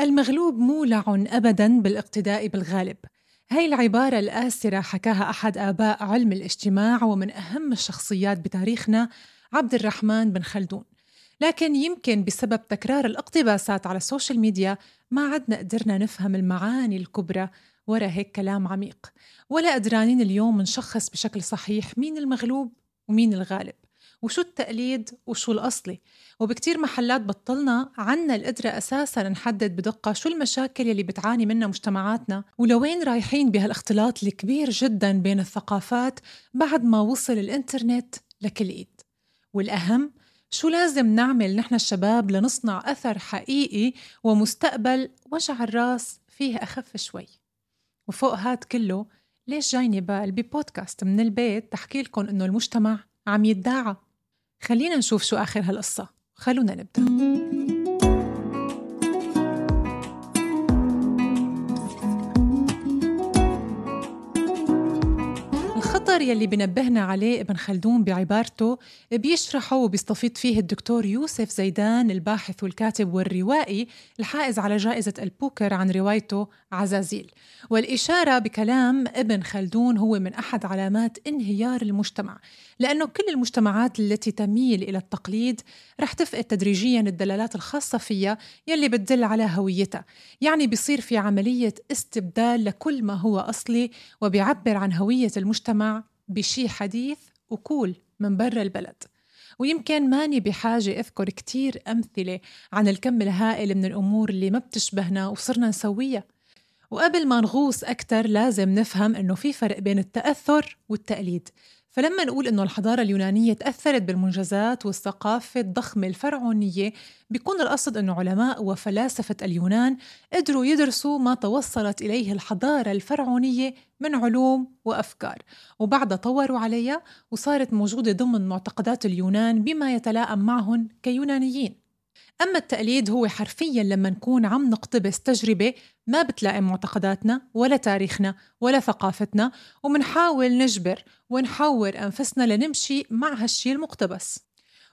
المغلوب مولع أبدا بالاقتداء بالغالب. هاي العبارة الآسرة حكاها أحد آباء علم الاجتماع ومن أهم الشخصيات بتاريخنا عبد الرحمن بن خلدون. لكن يمكن بسبب تكرار الاقتباسات على ال social media ما عدنا قدرنا نفهم المعاني الكبرى ورا هيك كلام عميق. ولا قدرانين اليوم نشخص بشكل صحيح مين المغلوب ومين الغالب. وشو التقليد وشو الأصلي وبكتير محلات بطلنا عنا القدرة أساسا نحدد بدقة شو المشاكل اللي بتعاني منها مجتمعاتنا ولوين رايحين بهالاختلاط الكبير جدا بين الثقافات بعد ما وصل الإنترنت لكل إيد. والأهم شو لازم نعمل نحن الشباب لنصنع أثر حقيقي ومستقبل وجع الراس فيه أخف شوي. وفوق هاد كله ليش جايني بال ببودكاست من البيت تحكي لكم إنه المجتمع عم يدعى خلينا نشوف شو آخر هالقصة. خلونا نبدأ. الخطر يلي بنبهنا عليه ابن خلدون بعبارته بيشرحه وبيستفيض فيه الدكتور يوسف زيدان الباحث والكاتب والروائي الحائز على جائزة البوكر عن روايته عزازيل. والإشارة بكلام ابن خلدون هو من أحد علامات انهيار المجتمع لأنه كل المجتمعات التي تميل إلى التقليد رح تفقد تدريجيا الدلالات الخاصة فيها يلي بتدل على هويتها. يعني بيصير في عملية استبدال لكل ما هو أصلي وبيعبر عن هوية المجتمع بشي حديث وكول من برا البلد. ويمكن ماني بحاجة أذكر كتير أمثلة عن الكم الهائل من الأمور اللي ما بتشبهنا وصرنا نسويها. وقبل ما نغوص أكتر لازم نفهم إنه في فرق بين التأثر والتقليد. فلما نقول إنه الحضارة اليونانية تأثرت بالمنجزات والثقافة الضخمة الفرعونية بيكون القصد إنه علماء وفلاسفة اليونان قدروا يدرسوا ما توصلت إليه الحضارة الفرعونية من علوم وأفكار. وبعدها طوروا عليها وصارت موجودة ضمن معتقدات اليونان بما يتلائم معهم كيونانيين. أما التقليد هو حرفيا لما نكون عم نقتبس تجربة ما بتلائم معتقداتنا ولا تاريخنا ولا ثقافتنا ومنحاول نجبر ونحور أنفسنا لنمشي مع هالشي المقتبس.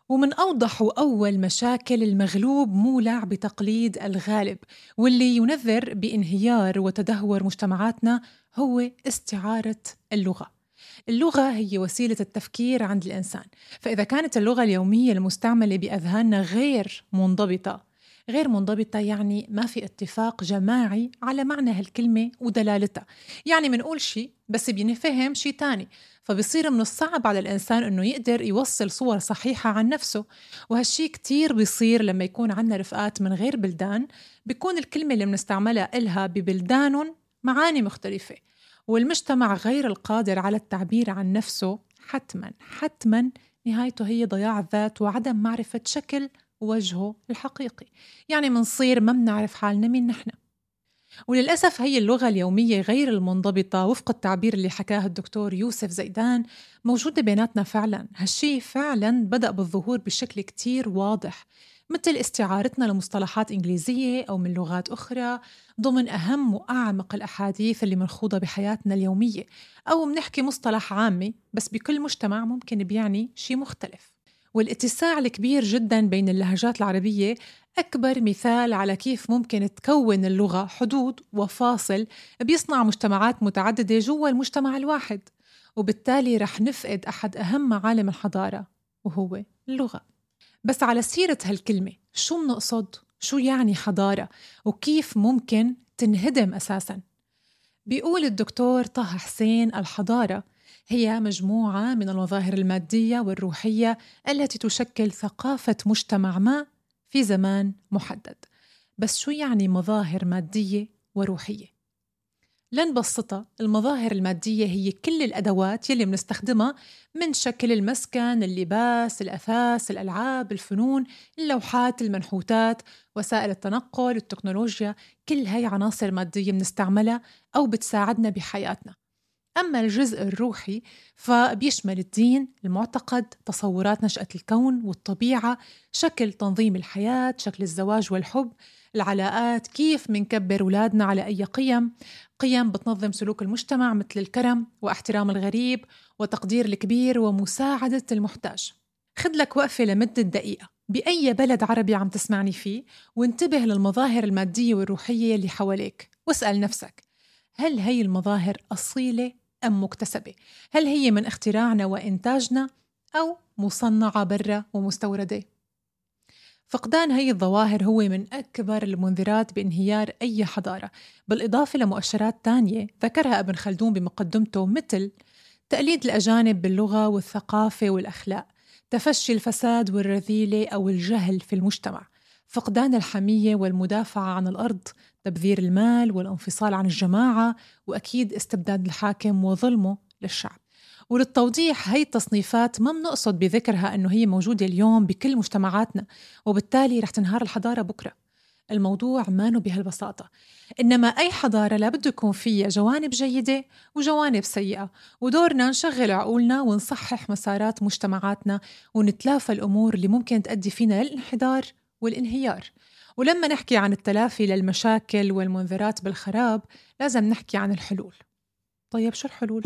ومن أوضح وأول مشاكل المغلوب مولع بتقليد الغالب واللي ينذر بانهيار وتدهور مجتمعاتنا هو استعارة اللغة. اللغة هي وسيلة التفكير عند الإنسان. فإذا كانت اللغة اليومية المستعملة بأذهاننا غير منضبطة غير منضبطة يعني ما في اتفاق جماعي على معنى هالكلمة ودلالتها. يعني منقول شيء بس بينفهم شيء تاني فبصير من الصعب على الإنسان أنه يقدر يوصل صور صحيحة عن نفسه. وهالشي كتير بيصير لما يكون عندنا رفقات من غير بلدان بيكون الكلمة اللي بنستعملها إلها ببلدانهم معاني مختلفة. والمجتمع غير القادر على التعبير عن نفسه حتما حتما نهايته هي ضياع الذات وعدم معرفة شكل وجهه الحقيقي. يعني منصير ما بنعرف حالنا مين نحن. وللأسف هي اللغة اليومية غير المنضبطة وفق التعبير اللي حكاه الدكتور يوسف زيدان موجودة بيناتنا فعلا. هالشي فعلا بدأ بالظهور بشكل كتير واضح. مثل استعارتنا لمصطلحات إنجليزية أو من لغات أخرى ضمن أهم وأعمق الأحاديث اللي منخوضة بحياتنا اليومية. أو منحكي مصطلح عامي بس بكل مجتمع ممكن بيعني شيء مختلف. والاتساع الكبير جدا بين اللهجات العربية أكبر مثال على كيف ممكن تكون اللغة حدود وفاصل بيصنع مجتمعات متعددة جوا المجتمع الواحد. وبالتالي رح نفقد أحد أهم معالم الحضارة وهو اللغة. بس على سيرة هالكلمة شو منقصد؟ شو يعني حضارة؟ وكيف ممكن تنهدم أساساً؟ بيقول الدكتور طه حسين الحضارة هي مجموعة من المظاهر المادية والروحية التي تشكل ثقافة مجتمع ما في زمان محدد بس شو يعني مظاهر مادية وروحية؟ لنبسطها المظاهر المادية هي كل الأدوات يلي بنستخدمها من شكل المسكن، اللباس، الأثاث، الألعاب، الفنون، اللوحات، المنحوتات، وسائل التنقل، التكنولوجيا، كل هاي عناصر مادية بنستعملها أو بتساعدنا بحياتنا. أما الجزء الروحي فبيشمل الدين، المعتقد، تصورات نشأة الكون والطبيعة، شكل تنظيم الحياة، شكل الزواج والحب، العلاقات، كيف منكبر أولادنا على أي قيم، قيم بتنظم سلوك المجتمع مثل الكرم واحترام الغريب وتقدير الكبير ومساعدة المحتاج. خد لك وقفة لمدة دقيقة بأي بلد عربي عم تسمعني فيه وانتبه للمظاهر المادية والروحية اللي حواليك واسأل نفسك هل هي المظاهر أصيلة أم مكتسبة؟ هل هي من اختراعنا وإنتاجنا أو مصنعة برا ومستوردة؟ فقدان هي الظواهر هو من أكبر المنذرات بانهيار أي حضارة بالإضافة لمؤشرات تانية ذكرها ابن خلدون بمقدمته مثل تقليد الأجانب باللغة والثقافة والأخلاق تفشي الفساد والرذيلة أو الجهل في المجتمع فقدان الحمية والمدافعة عن الأرض تبذير المال والانفصال عن الجماعة وأكيد استبداد الحاكم وظلمه للشعب. وللتوضيح هي التصنيفات ما بنقصد بذكرها أنه هي موجودة اليوم بكل مجتمعاتنا وبالتالي رح تنهار الحضارة بكرة. الموضوع ما بهالبساطة. إنما أي حضارة لابد يكون فيها جوانب جيدة وجوانب سيئة ودورنا نشغل عقولنا ونصحح مسارات مجتمعاتنا ونتلافى الأمور اللي ممكن تؤدي فينا للانحدار والانهيار. ولما نحكي عن التلافي للمشاكل والمنذرات بالخراب لازم نحكي عن الحلول. طيب شو الحلول؟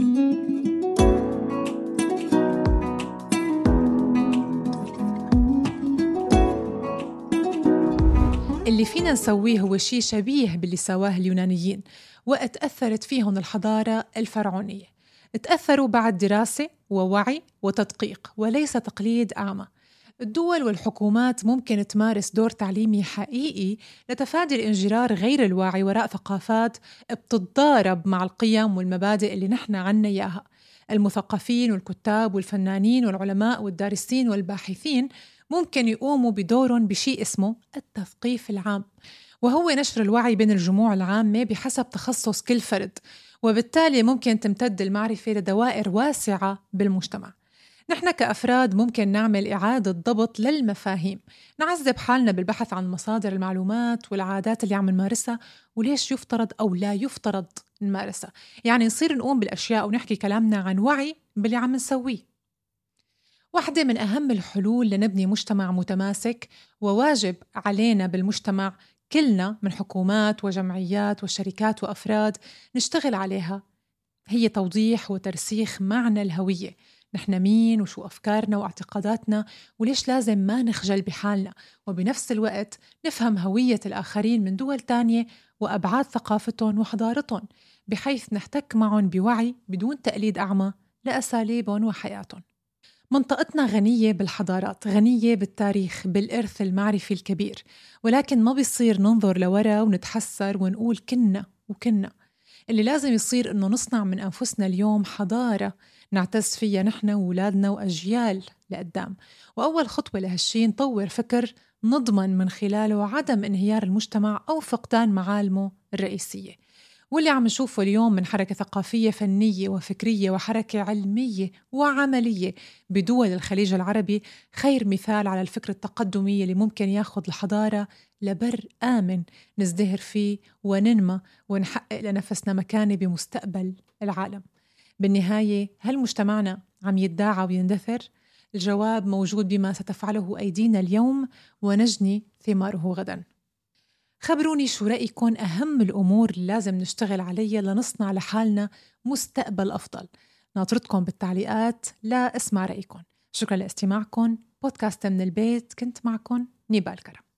اللي فينا نسويه هو شيء شبيه باللي سواه اليونانيين وقت أثرت فيهم الحضارة الفرعونية. تأثروا بعد دراسة ووعي وتدقيق وليس تقليد أعمى الدول والحكومات ممكن تمارس دور تعليمي حقيقي لتفادي الانجرار غير الواعي وراء ثقافات بتتضارب مع القيم والمبادئ اللي نحن عنا إياها. المثقفين والكتاب والفنانين والعلماء والدارسين والباحثين ممكن يقوموا بدورهم بشيء اسمه التثقيف العام وهو نشر الوعي بين الجموع العامة بحسب تخصص كل فرد وبالتالي ممكن تمتد المعرفة لدوائر واسعة بالمجتمع. نحن كأفراد ممكن نعمل إعادة ضبط للمفاهيم. نعذب حالنا بالبحث عن مصادر المعلومات والعادات اللي عم نمارسها وليش يفترض أو لا يفترض نمارسها. يعني نصير نقوم بالأشياء ونحكي كلامنا عن وعي باللي عم نسويه. واحدة من أهم الحلول لنبني مجتمع متماسك وواجب علينا بالمجتمع كلنا من حكومات وجمعيات وشركات وأفراد نشتغل عليها هي توضيح وترسيخ معنى الهوية. نحن مين وشو أفكارنا واعتقاداتنا وليش لازم ما نخجل بحالنا. وبنفس الوقت نفهم هوية الآخرين من دول تانية وأبعاد ثقافتهم وحضارتهم بحيث نحتك معهم بوعي بدون تقليد أعمى لأساليبهم وحياتهم. منطقتنا غنية بالحضارات غنية بالتاريخ بالإرث المعرفي الكبير ولكن ما بيصير ننظر لورا ونتحسر ونقول كنا وكنا. اللي لازم يصير إنه نصنع من أنفسنا اليوم حضارة نعتز فيها نحن وولادنا وأجيال لقدام. وأول خطوة لهالشي نطور فكر نضمن من خلاله عدم انهيار المجتمع أو فقدان معالمه الرئيسية. واللي عم نشوفه اليوم من حركة ثقافية فنية وفكرية وحركة علمية وعملية بدول الخليج العربي خير مثال على الفكر التقدمي اللي ممكن ياخذ الحضارة لبر آمن نزدهر فيه وننمى ونحقق لنفسنا مكانة بمستقبل العالم بالنهاية هل مجتمعنا عم يدعى ويندثر؟ الجواب موجود بما ستفعله أيدينا اليوم ونجني ثماره غداً خبروني شو رأيكم؟ أهم الأمور اللي لازم نشتغل عليها لنصنع لحالنا مستقبل أفضل. ناطرتكم بالتعليقات لا أسمع رأيكم. شكرا لاستماعكم. بودكاست من البيت كنت معكم نيبال كرم.